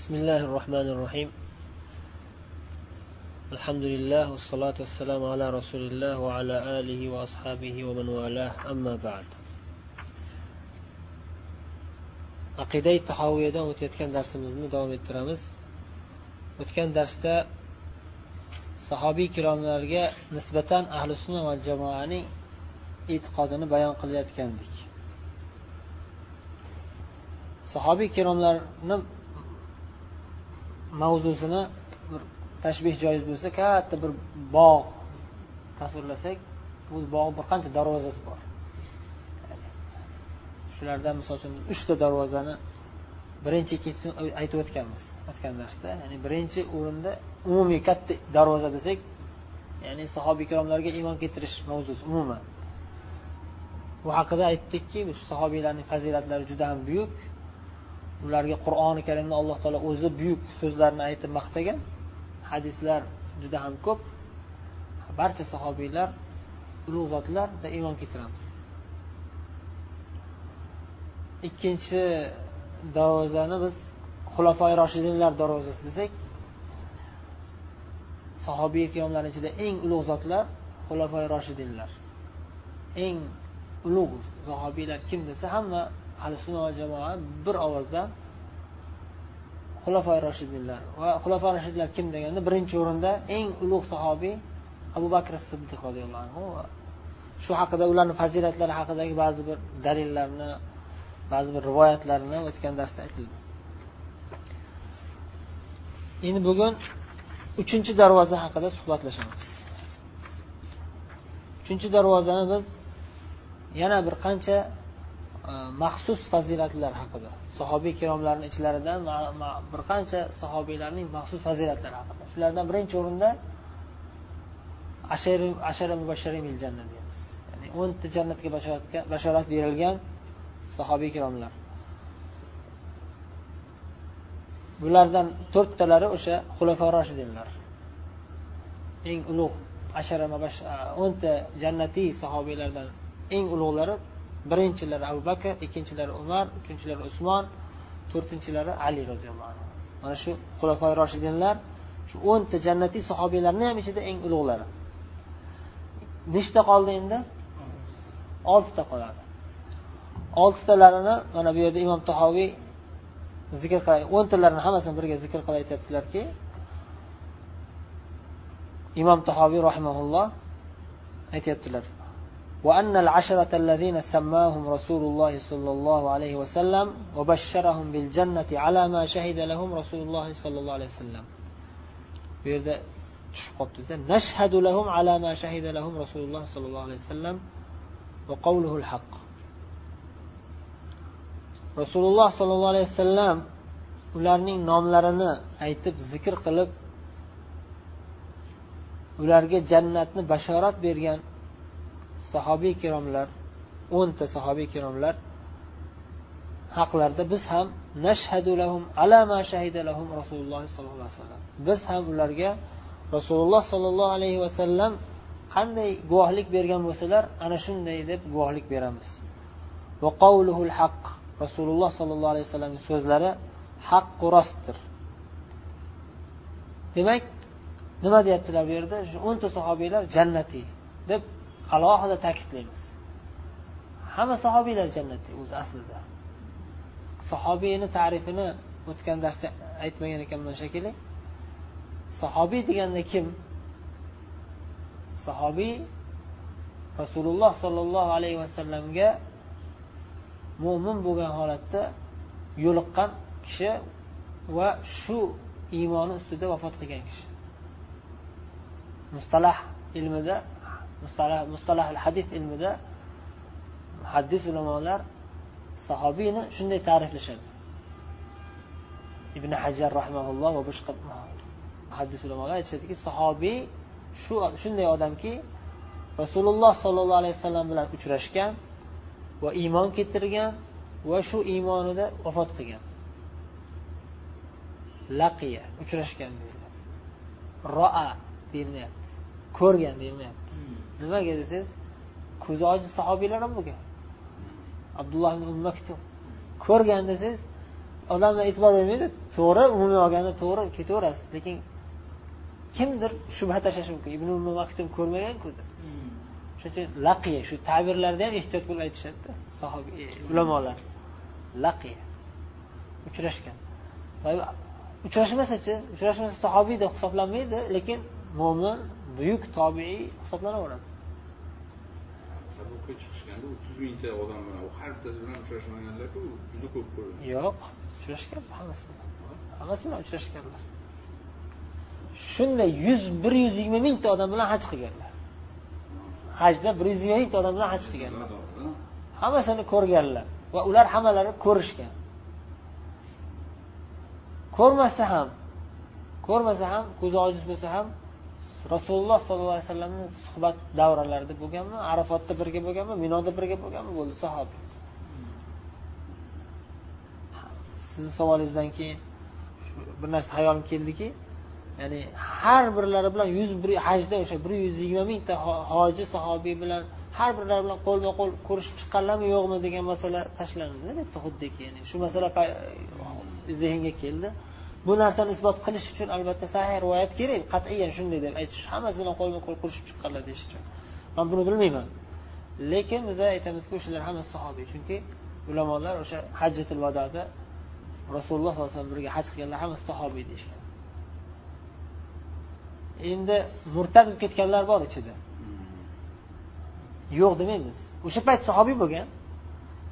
بسم الله الرحمن الرحيم الحمد لله والصلاة والسلام على رسول الله وعلى آله وأصحابه ومن والاه أما بعد aqida tahoviyadan o'tayotgan darsimizni davom ettiramiz o'tgan darsda sahobiy ikromlarga nisbatan ahli sunna va jamoaning e'tiqodini bayon qilayotgandik sahobiy ikromlarni mavzusini bir tashbeh joiz bo'lsa katta bir bog' tasvirlasak bu bog'ni bir qancha darvozasi bor. Shulardan misol uchun uchta darvozani birinchi ikkinchisini aytib o'tganmiz o'tgan darsda. Ya'ni birinchi o'rinda umumiy katta darvoza desak ya'ni sahobiy ikromlarga iymon keltirish mavzusi umuman. Bu haqida aytdikki shu sahobiylarning fazilatlari juda ham buyuk. Ularga qur'oni karimni alloh taolo o'zi buyuk so'zlarni aytib maqtagan hadislar juda ham ko'p. Barcha sahobiylar ulug' zotlarda iymon keltiramiz. Ikkinchi darvozani biz xulofoi roshidinlar darvozasi desak sahobiy ikromlarni ichida eng ulug' zotlar xulofoi roshidinlar. Eng ulug' sahobiylar kim desa hamma ahli sunna va jamoa bir ovozdan xulafoi roshidinlar va xulafoi roshidlar kim? deganda birinchi o'rinda eng ulug' sahobiy abu bakr siddiq roziyallohu anhu shu haqida ularni fazilatlari haqidagi ba'zi bir dalillarni ba'zi bir rivoyatlarni o'tgan darsda aytildi. Endi bugun uchinchi darvoza haqida suhbatlashamiz. Uchinchi darvozani biz yana bir qancha E, maxsus fazilatlar haqida sahobiy ikromlarni ichlaridan bir qancha sahobiylarning maxsus fazilatlari haqida. Shulardan birinchi o'rinda ashara mubasharin janna deymiz. Ya'ni o'nta jannatga bashorat berilgan sahobiy ikromlar bulardan to'rttalari o'sha xulafa roshidinlar eng ulug' ashara e, o'nta jannatiy sahobiylardan eng ulug'lari birinchilari abu bakr ikkinchilari umar uchinchilari usmon to'rtinchilari ali roziyallohu anhu. Mana shu xulafoi roshidinlar shu o'nta jannatiy sahobiylarni ham ichida eng ulug'lari. Nechta qoldi endi? Oltita qoladi. Oltitalarini mana bu yerda imom tahoviy zikr qilay o'ntalarini hammasini birga zikr qilib aytyaptilarki imom tahoviy rahimaulloh aytyaptilar وأن العشرة الذين سماهم رسول الله صلى الله عليه وسلم وبشرهم بالجنة على ما شهد لهم رسول الله صلى الله عليه وسلم بيرد نشهد لهم على ما شهد لهم رسول الله صلى الله عليه وسلم وقوله الحق رسول الله صلى الله عليه وسلم ularning nomlarini aytib zikr qilib ularga jannatni bashorat bergan sahobiy ikromlar o'nta sahobiy ikromlar haqlarida biz ham nashhadu lahum ala ma shahida lahum rasululloh sollallohu alayhi vasallam biz ham ularga rasululloh sollallohu alayhi vasallam qanday guvohlik bergan bo'lsalar ana shunday deb guvohlik beramiz. Va qavluhul haq rasululloh sollallohu alayhi vasallamning so'zlari haqqu rostdir. Demak nima deyaptilar bu yerda? Shu o'nta sahobiylar jannatiy deb alohida ta'kidlaymiz. Hamma sahobiylar jannatda o'zi aslida. Sahobiyni ta'rifini o'tgan darsda aytmagan ekanman shekilli. Sahobiy deganda kim? Sahobiy rasululloh sollallohu alayhi vasallamga mo'min bo'lgan holatda yo'liqqan kishi va shu iymoni ustida vafot qilgan kishi. Mustalah ilmida mustalahil hadis ilmida muhaddis ulamolar sahobiyni shunday ta'riflashadi. Ibn hajar rahmaulloh va boshqa muhaddis ulamolar aytishadiki sahobiy shu shunday odamki rasululloh sollallohu alayhi vasallam bilan uchrashgan va iymon keltirgan va shu iymonida vafot qilgan. Laqiya uchrashgan deyiladi. Roa deyilmayapti ko'rgan deyilmayapti nimaga desangiz ko'zi ojiz sahobiylar ham bo'lgan abdulloh ibn maktum ko'rgan desangiz odamlar e'tibor bermaydi to'g'ri umumiy olganda to'g'ri ketaverasiz. Lekin kimdir shubha tashlashi mumkin. Ibn maktum ko'rmaganku shuning uchun laqiya shu ta'birlarda ham ehtiyot bo'lib aytishadida sahobiy e, ulamolar. Laqiya uchrashgan. Uchrashmasachi uchrashmasa sahobiy deb hisoblanmaydi lekin mo'min buyuk tobiiy hisoblanaveradi chiqishganda o'ttiz mingta odam bilan har bittasi bilan uchrashmaganlarku juda ko'p ko'rinadi yo'q uchrashgan hammasi bilan. Hammasi bilan uchrashganlar. Shunday yuz bir yuz yigirma mingta odam bilan haj qilganlar. Hajda bir yuz yigirma mingta odam bilan haj qilganlar. Hammasini ko'rganlar va ular hammalari ko'rishgan. Ko'rmasa ham ko'rmasa ham ko'zi ojiz bo'lsa ham rasululloh sollallohu alayhi vasallamni suhbat davralarida bo'lganmi arafotda birga bo'lganmi minoda birga bo'lganmi bo'ldi sahobiy sizni savolingizdan keyin bir narsa hayolim keldiki ya'ni har birlari bilan yuz bir hajda o'sha bir yuz yigirma mingta hoji sahobiy bilan har birlari bilan qo'lma qo'l ko'rishib chiqqanlarmi yo'qmi degan masala tashlandi bitta xuddiki ya'ni shu masala zehnga keldi. Bu narsani isbot qilish uchun albatta sahih rivoyat kerak. Qat'iyan shunday deb aytish. Hammasi bilan qo'lma qo'l qurishib chiqqanlar deyish uchun. Man buni bilmayman. Lekin biz aytamizki o'shalar hammasi sahobiy. Chunki ulamolar o'sha hajjatul vadoda rasululloh sollallohu alayhi vasallam birga haj qilganlar hammasi sahobiy deyishgan. Endi murtad bo'lib ketganlar bor ichida. Yo'q demaymiz. O'sha payt sahobiy bo'lgan.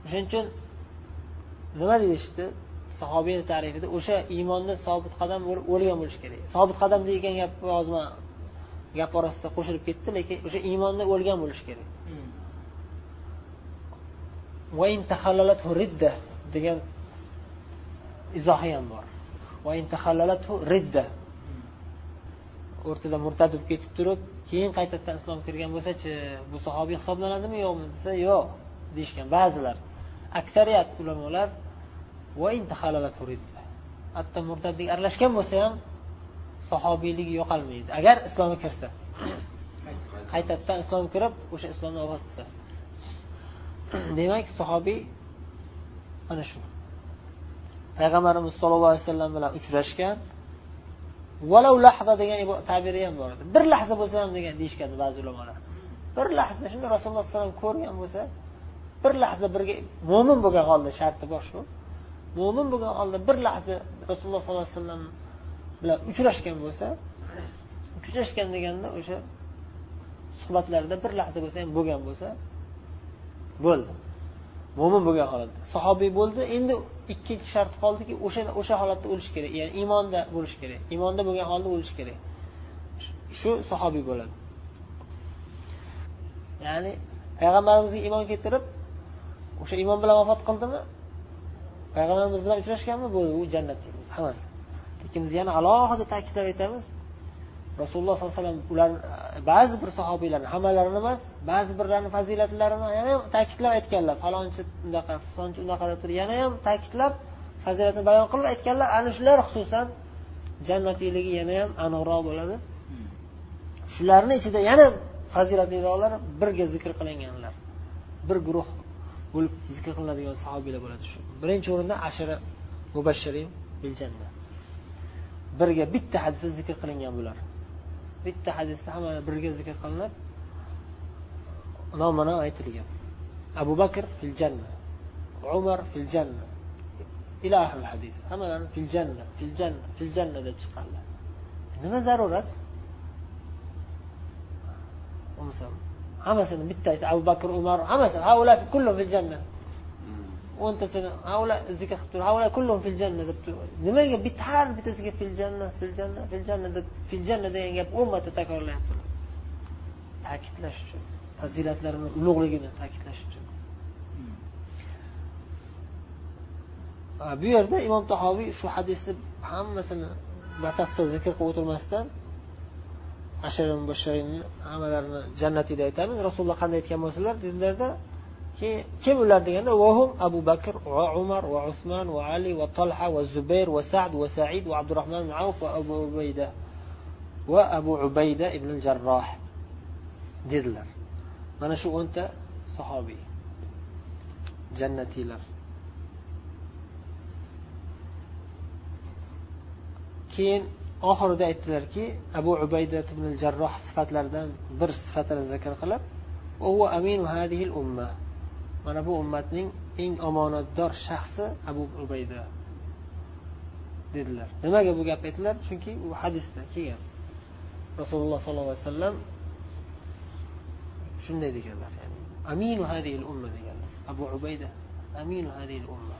O'shaning uchun nima deyishdi sahobiyni tarifida o'sha iymonda sobit qadam bo'lib o'lgan bo'lishi kerak. Sobit qadam degan gap hozir man gap orasida qo'shilib ketdi lekin o'sha iymonda o'lgan bo'lishi kerak. Degan izohi ham bor. Ridda. O'rtada murtad bo'lib ketib turib keyin qaytadan islomga kirgan bo'lsachi bu sahobiy hisoblanadimi yo'qmi desa yo'q deyishgan ba'zilar. Aksariyat ulamolar hatto murtadlik aralashgan bo'lsa ham sahobiyligi yo'qolmaydi. Agar islomga kirsa. Qaytadan islomga kirib o'sha islomni vafot qilsa. Demak sahobiy mana shu. Payg'ambarimiz sollallohu alayhi vasallam bilan uchrashgan. Valau lahza degan tabiri ham bor edi. Bir lahza bo'lsa ham degan deyishgan ba'zi ulamolar. Bir lahza shunda rasululloh alayhi vasallam ko'rgan bo'lsa bir lahza birga mo'min bo'lgan holda sharti bor shu. Mo'min bo'lgan holda bir lahza rasululloh sollallohu alayhi vasallam bilan uchrashgan bo'lsa uchrashgan deganda o'sha suhbatlarida bir lahza bo'lsa ham bo'lgan bo'lsa bo'ldi. Mo'min bo'lgan holatda. Sahobiy bo'ldi endi ikkinchi shart qoldiki o'sha o'sha holatda o'lish kerak. Ya'ni iymonda bo'lish kerak. Iymonda bo'lgan holda o'lish kerak. Shu sahobiy bo'ladi. Ya'ni payg'ambarimizga iymon keltirib o'sha iymon bilan vafot qildimi? Payg'ambarimiz bilan uchrashganmi bo'ldi u jannatda hammasi. Lekin biz yana alohida ta'kidlab aytamiz rasululloh sollallohu alayhi vasallam ular ba'zi bir sahobiylarni hammalarini emas ba'zi birlarini fazilatlarini yana ham ta'kidlab aytganlar. Falonchi unaqa falonchi unaqa deb turib yana ham ta'kidlab fazilatni bayon qilib aytganlar. Ana shular xususan jannatiyligi yana ham aniqroq bo'ladi. Shularni ichida yana fazilatliroqlar birga zikr qilinganlar. Bir guruh bo'lib zikr qilinadigan sahobiylar bo'ladi shu. Birinchi o'rinda ashara mubashshirin bil janna birga bitta hadisda zikr qilingan bular. Bitta hadisda hamma birga zikr qilinib nomini aytilgan. Abu bakr fil janna umar fil janna ila oxir hadis. Hammalari fil janna fil janna fil janna deb chiqqanlar. Nima zarurat? Hammasini bitta abu bakr umar hammasi kullu fil janna. O'ntasini zikr qilib turib havla kullum fil janna deb nimaga bitta har bittasiga fil janna fil janna fil janna deb fil janna degan gap o'n marta takrorlayapti. Ta'kidlash uchun fazilatlarini ulug'ligini ta'kidlash uchun. Bu yerda imom tahoviy shu hadisni hammasini batafsil zikr qilib o'tirmasdan hammalarini jannatiy deb aytamiz rasululloh qanday aytgan bo'lsalar dedilarda keyin kim ular deganda vahum abu bakr va umar va usmon va ali va tolha va zubayr va sad va said va abdurahmon avf va abu ubayda va abu ubayda ibn jarroh dedilar mana shu o'nta sahobiy jannatiylar keyin oxirida aytdilarki abu ubayda ibn jarroh sifatlaridan bir sifatini zikr qilib aminu hadihil umma mana bu ummatning eng omonatdor shaxsi abu ubayda dedilar. Nimaga bu gapni aytdilar chunki u hadisda kelgan. Rasululloh sollallohu alayhi vasallam shunday deganlar ya'ni aminu hadihil umma deganlar. Abu ubayda aminu hadihil umma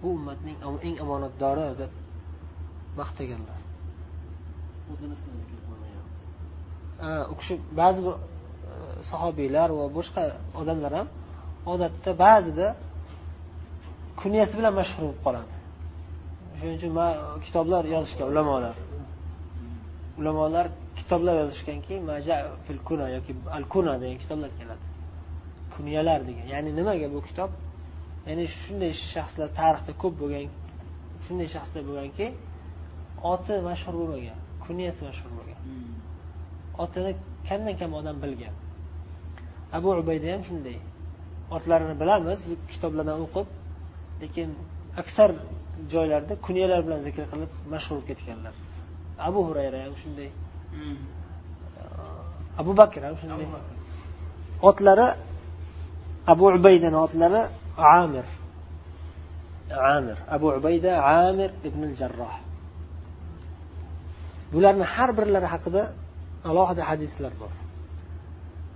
bu ummatning eng omonatdori deb maqtaganlar. O'zini u kishi ba'zi bir e, sahobiylar va boshqa odamlar ham odatda ba'zida kunyasi bilan mashhur bo'lib qoladi. Shuning uchun kitoblar yozishgan ulamolar. Ulamolar kitoblar yozishganki fil kuna yoki al kuna degan kitoblar keladi. Kunyalar degan. Ya'ni nimaga bu kitob? Ya'ni shunday shaxslar tarixda ko'p bo'lgan shunday shaxslar bo'lganki oti mashhur bo'lmagan. Kunyasi mashhur bo'lgan. Otini kamdan kam odam bilgan. Abu ubayda ham shunday. Otlarini bilamiz kitoblardan o'qib lekin aksar joylarda kunyalar bilan zikr qilib mashhur bo'lib ketganlar. Abu hurayra ham shunday. Abu bakr ham shunday. Otlari abu ubaydani otlari amir. Amir. Abu ubayda amir ibn jarroh bularni har birlari haqida alohida hadislar bor.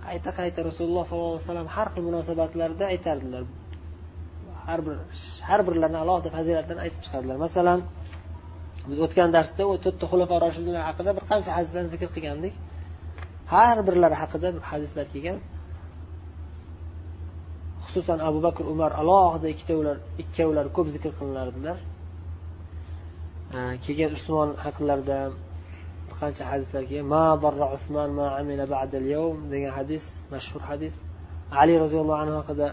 Qayta qayta rasululloh sollallohu alayhi vasallam har xil munosabatlarda aytardilar. Har bir har birlarini alohida fazilatlarini aytib chiqardilar. Masalan biz o'tgan darsda to'rtta xulafa roshidlar haqida bir qancha hadislarni zikr qilgandik. Har birlari haqida bir hadislar kelgan. Xususan abu bakr umar alohida ikkitalar ikkovlari ko'p zikr qilinardilar keyin usmon haqlarida qancha hadislar kelgan ma darra usmon ma amila ba'dal yawm degan hadis mashhur hadis ali roziyallohu anhu haqida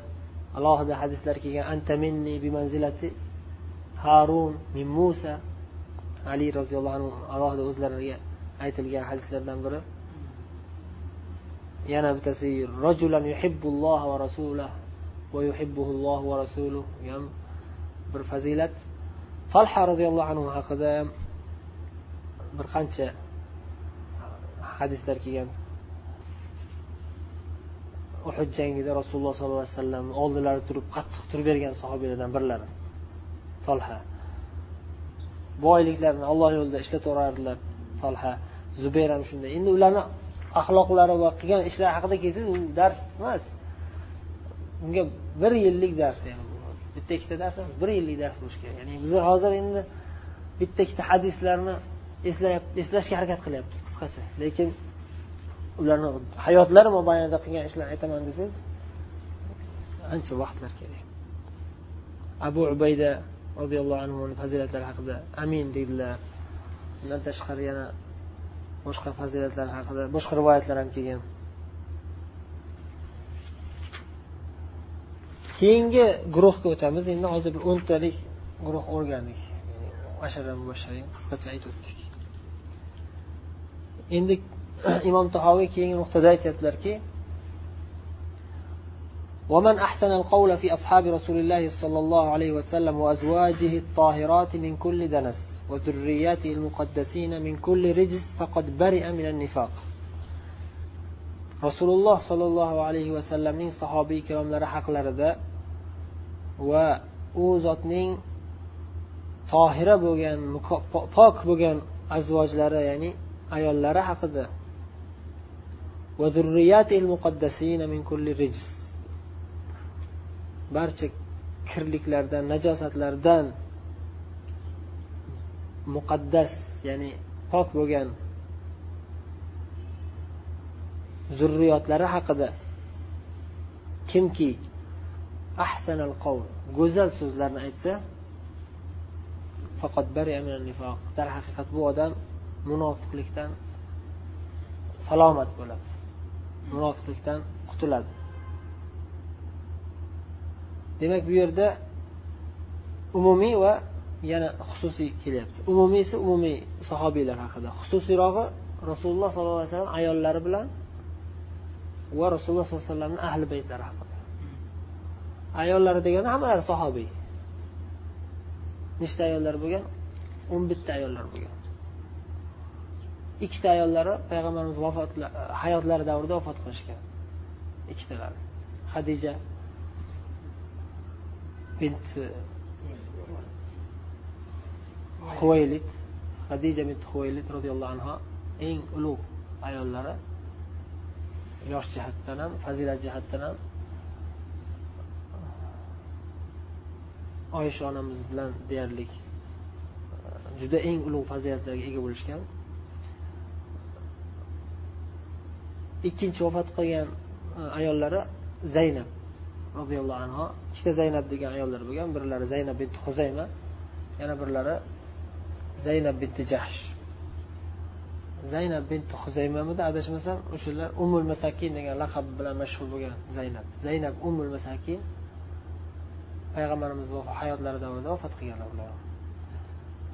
alohida hadislar kelgan anta minni bi manzilati harun min musa ali roziyallohu anhu alohida o'zlariga aytilgan hadislardan biri yana bittasi rojulan yuhibbulloh va rasulah va yuhibbulloh va rasuluh ham bir fazilat tolha roziyallohu anhu haqida bir qancha hadislar kelgan. Uhud jangida rasululloh sollallohu alayhi vasallam oldilari turib qattiq turib bergan sahobiylardan birlari. Tolha boyliklarini olloh yo'lida ishlataverardilar tolha zubayr ham shunday. Endi ularni axloqlari va qilgan ishlari haqida kelsangiz u dars emas. Unga bir yillik dars bitta ikkita dars emas bir yillik dars bo'lishi kerak. Ya'ni biz hozir endi bitta ikkita hadislarni eslashga harakat qilyapmiz qisqasi lekin ularni hayotlari mobaynida qilgan ishlarni aytaman desangiz ancha vaqtlar kerak. Abu ubayda roziyallohu anhu fazilatlari haqida amin deydilar. Undan tashqari yana boshqa fazilatlar haqida boshqa rivoyatlar ham kelgan. Keyingi guruhga o'tamiz. Endi hozir bir o'ntalik guruh o'rgandik. Ashara mubashsharin qisqacha aytib o'tdik. endi imom tahoviy keyingi nuqtada aytyaptilarki ومن أحسن القول في أصحاب رسول الله صلى الله عليه وسلم وأزواجه الطاهرات من كل دنس وذرياته المقدسين من كل رجس فقد برئ من النفاق رسول الله صلى الله عليه وسلم من صحابي كرام لرحق لردا و u zotning tohira bo'lgan pok bo'lgan azvojlari ya'ni ayollari haqida. Barcha kirliklardan najosatlardan muqaddas ya'ni pok bo'lgan zurriyotlari haqida kimki ahsanal qavl go'zal so'zlarni aytsa faqat darhaqiqat bu odam munofiqlikdan salomat bo'ladi. Munofiqlikdan qutuladi. Demak bu yerda umumiy va yana xususiy kelyapti. Umumiysi umumiy sahobiylar haqida. Xususiyrog'i rasululloh sollallohu alayhi vasallam ayollari bilan va rasululloh sollallohu alayhi vasallamni ahli baytlari haqida. Ayollari deganda hammalari sahobiy. Nechta ayollar bo'lgan? O'n bitta ayollar bo'lgan. Ikkita ayollari payg'ambarimiz vafot hayotlari davrida vafot qilishgan. Ikkitalari hadija bint huvaylid hadija bint huvaylid roziyallohu anhu eng ulug' ayollari. Yosh jihatdan ham fazilat jihatdan ham. Oysha onamiz bilan deyarli juda eng ulug' fazilatlarga ega bo'lishgan ikkinchi vafot qilgan e, ayollari zaynab roziyallohu anhu ikkita zaynab degan ayollar bo'lgan. Birlari zaynab binti huzayma yana birlari zaynab binti jahsh. Zaynab binti huzaymamida adashmasam o'shalar umul masakin degan laqab bilan mashhur bo'lgan zaynab. Zaynab umul masakin payg'ambarimiz hayotlari davrida vafot qilganlar ular.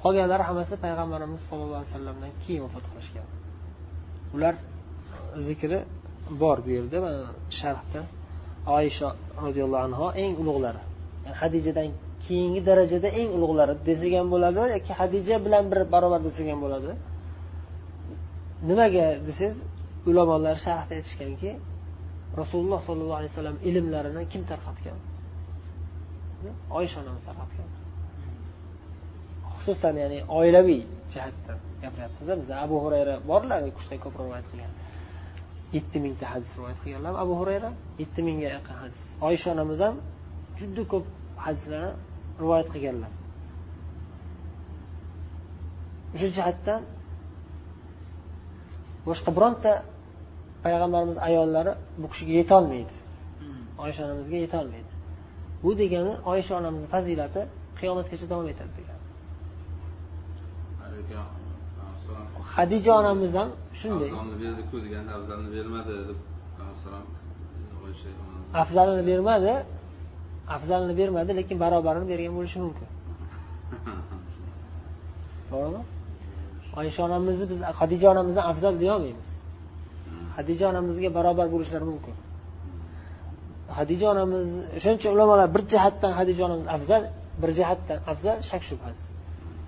Qolganlari hammasi payg'ambarimiz sollallohu alayhi vasallamdan keyin vafot qilishgan. Ular zikri bor bu yerda sharhda oysha roziyallohu anhu eng ulug'lari. Hadijadan keyingi darajada eng ulug'lari desak ham bo'ladi yoki hadija bilan bir barobar desak ham bo'ladi. Nimaga desangiz ulamolar sharhda aytishganki rasululloh sollallohu alayhi vasallam ilmlarini kim tarqatgan? Oysha onamiz tarqatgan. Xususan ya'ni oilaviy jihatdan gapiryapmizda biz abu hurayra borlar u ko'p ko'proq rivoyat qilgan. Yetti mingta hadis rivoyat qilganlar. Abu hurayra yetti mingga yaqin hadis. Oysha onamiz ham juda ko'p hadislarni rivoyat qilganlar. O'sha jihatdan boshqa bironta payg'ambarimiz ayollari bu kishiga yetolmaydi. Oysha onamizga yetolmaydi. Bu degani oysha onamizni fazilati qiyomatgacha davom etadi degani hadija onamiz ham shunday. Degan afzalni bermadi deb afzalini bermadi afzalini bermadi lekin barobarini bergan bo'lishi mumkin. To'g'rimi? Oysha onamizni biz hadija onamizdan afzal deyolmaymiz hadija onamizga barobar bo'lishlari mumkin. Hadija onamiz shuning uchun ulamolar bir jihatdan hadija onamiz afzal bir jihatdan afzal shak shubhasiz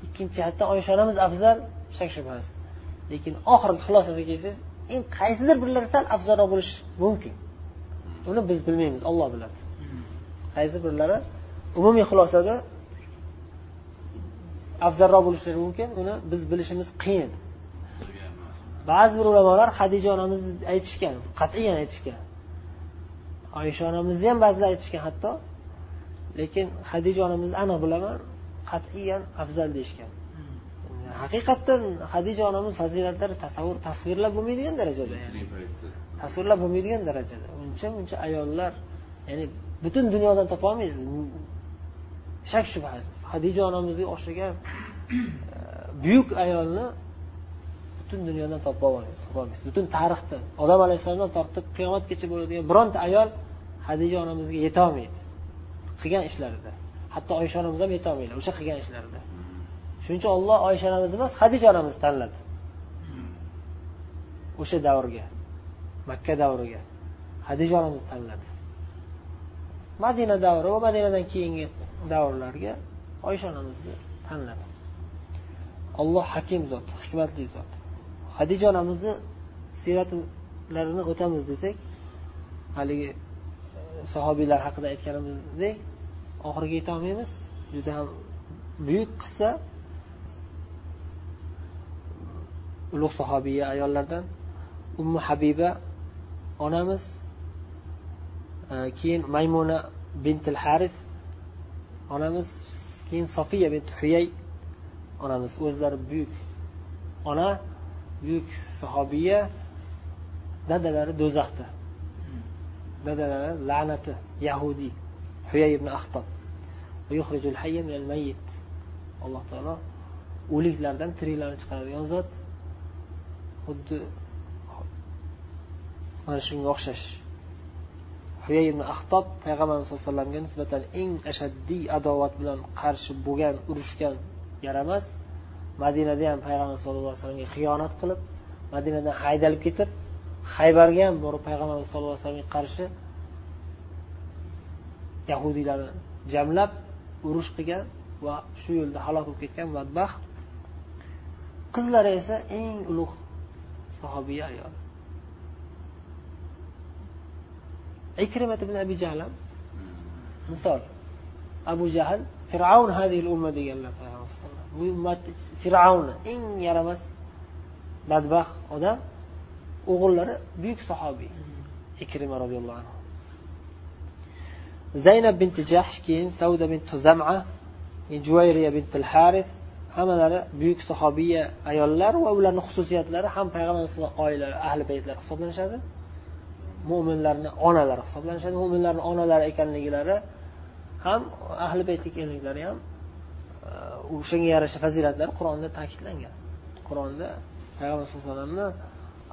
ikkinchi jihatdan oysha onamiz afzal shak shubhasiz lekin oxirgi xulosasiga kelsangiz eng qaysidir birlari sal afzalroq bo'lishi mumkin. Uni biz bilmaymiz olloh biladi. Qaysi birlari umumiy xulosada afzalroq bo'lishlari mumkin uni biz bilishimiz qiyin. Ba'zi bir ulamolar hadija onamizni aytishgan qat'iyan aytishgan. Oysha onamizni ham ba'zilar aytishgan hatto. Lekin hadija onamizni aniq bilaman qat'iyan afzal deyishgan. Haqiqatdan hadija onamiz fazilatlari tasavvur tasvirlab bo'lmaydigan darajada tasvirlab bo'lmaydigan darajada. Uncha muncha ayollar ya'ni butun dunyodan topolmaysiz shak shubhasiz hadija onamizga o'xshagan e, buyuk ayolni butun dunyodan topolmaysiz butun tarixda odam alayhissalomdan tortib qiyomatgacha bo'ladigan bironta ayol hadija onamizga yetolmaydi. Qilgan ishlarida. Hatto oysha onamiz ham yetolmaydi o'sha qilgan ishlarida shuning uchun olloh oysha onamizni emas hadija onamizni tanladi. O'sha davrga makka davriga hadija onamizni tanladi. Madina davri va madinadan keyingi davrlarga oysha onamizni tanladi. Olloh hakim zot hikmatli zot. Hadija onamizni siyratlarini o'tamiz desak haligi e, sahobiylar haqida aytganimizdek oxiriga yetolmaymiz. Juda ham buyuk qissa. Ulug' sahobiya ayollardan ummu habiba onamiz e, keyin maymuna bintil haris onamiz keyin sofiya bint huyay onamiz. O'zlari buyuk ona buyuk sahobiya dadalari do'zaxda. Dadalari la'nati yahudiy huyay ibn axtob alloh taolo o'liklardan tiriklarni chiqaradigan zot. Xuddi mana shunga o'xshash. Huyay ibn axtob payg'ambarimiz sallallohu alayhi vasallamga nisbatan eng ashaddiy adovat bilan qarshi bo'lgan urushgan yaramas madinada ham payg'ambar sallallohu alayhi vasallamga xiyonat qilib madinadan haydalib ketib haybarga ham borib payg'ambarimiz sallallohu alayhi vasallamga qarshi yahudiylarni jamlab urush qilgan va shu yo'lda halok bo'lib ketgan badbaxt qizlari esa eng ulug' sahobiya ayol ikrimat ibn abi jahl ham misol abu jahl fir'avn hadil umma deganlar payg'ambar alayhissalom bu ummat fir'avni eng yaramas badbaxt odam o'g'illari buyuk sahobiy ikrima roziyallohu anhu zaynab binti jahsh keyin sauda bint zama juvayriya bint haris hammalari buyuk sahobiya ayollar va ularni xususiyatlari ham payg'ambar alayhisalom oilalari ahli baytlari hisoblanishadi. Mo'minlarni onalari hisoblanishadi. Mo'minlarni onalari ekanliklari ham ahli bayt ekanliklari ham o'shanga yarasha fazilatlari qur'onda ta'kidlangan. Qur'onda payg'ambar sallallohu alayhi vasallamni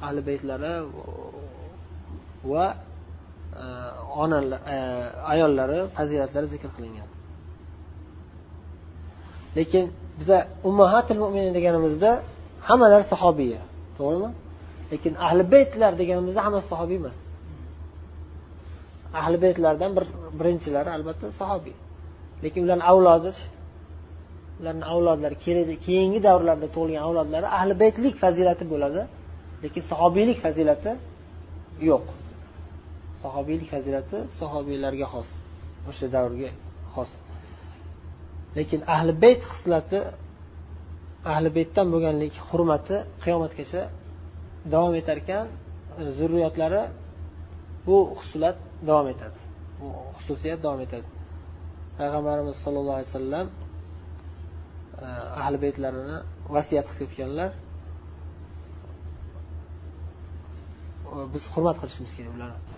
ahli baytlari va e, onalar e, ayollari fazilatlari zikr qilingan. Lekin biza ummahatil mo'minin deganimizda hammalari sahobiya. To'g'rimi? Lekin ahli baytlar deganimizda hammasi sahobiy emas. Ahli baytlardan bir birinchilari albatta sahobiy. Lekin ularni avlodi ularni avlodlari keyingi davrlarda tug'ilgan avlodlari ahli baytlik fazilati bo'ladi lekin sahobiylik fazilati yo'q. Sahobiylik fazilati sahobiylarga xos o'sha davrga xos. Lekin ahli bayt xislati ahli baytdan bo'lganlik hurmati qiyomatgacha davom etar ekan zurriyotlari bu xuslat davom etadi. Bu xususiyat davom etadi. Payg'ambarimiz sollallohu alayhi vasallam eh, ahli baytlarini vasiyat qilib ketganlar. Eh, biz hurmat qilishimiz kerak ularni.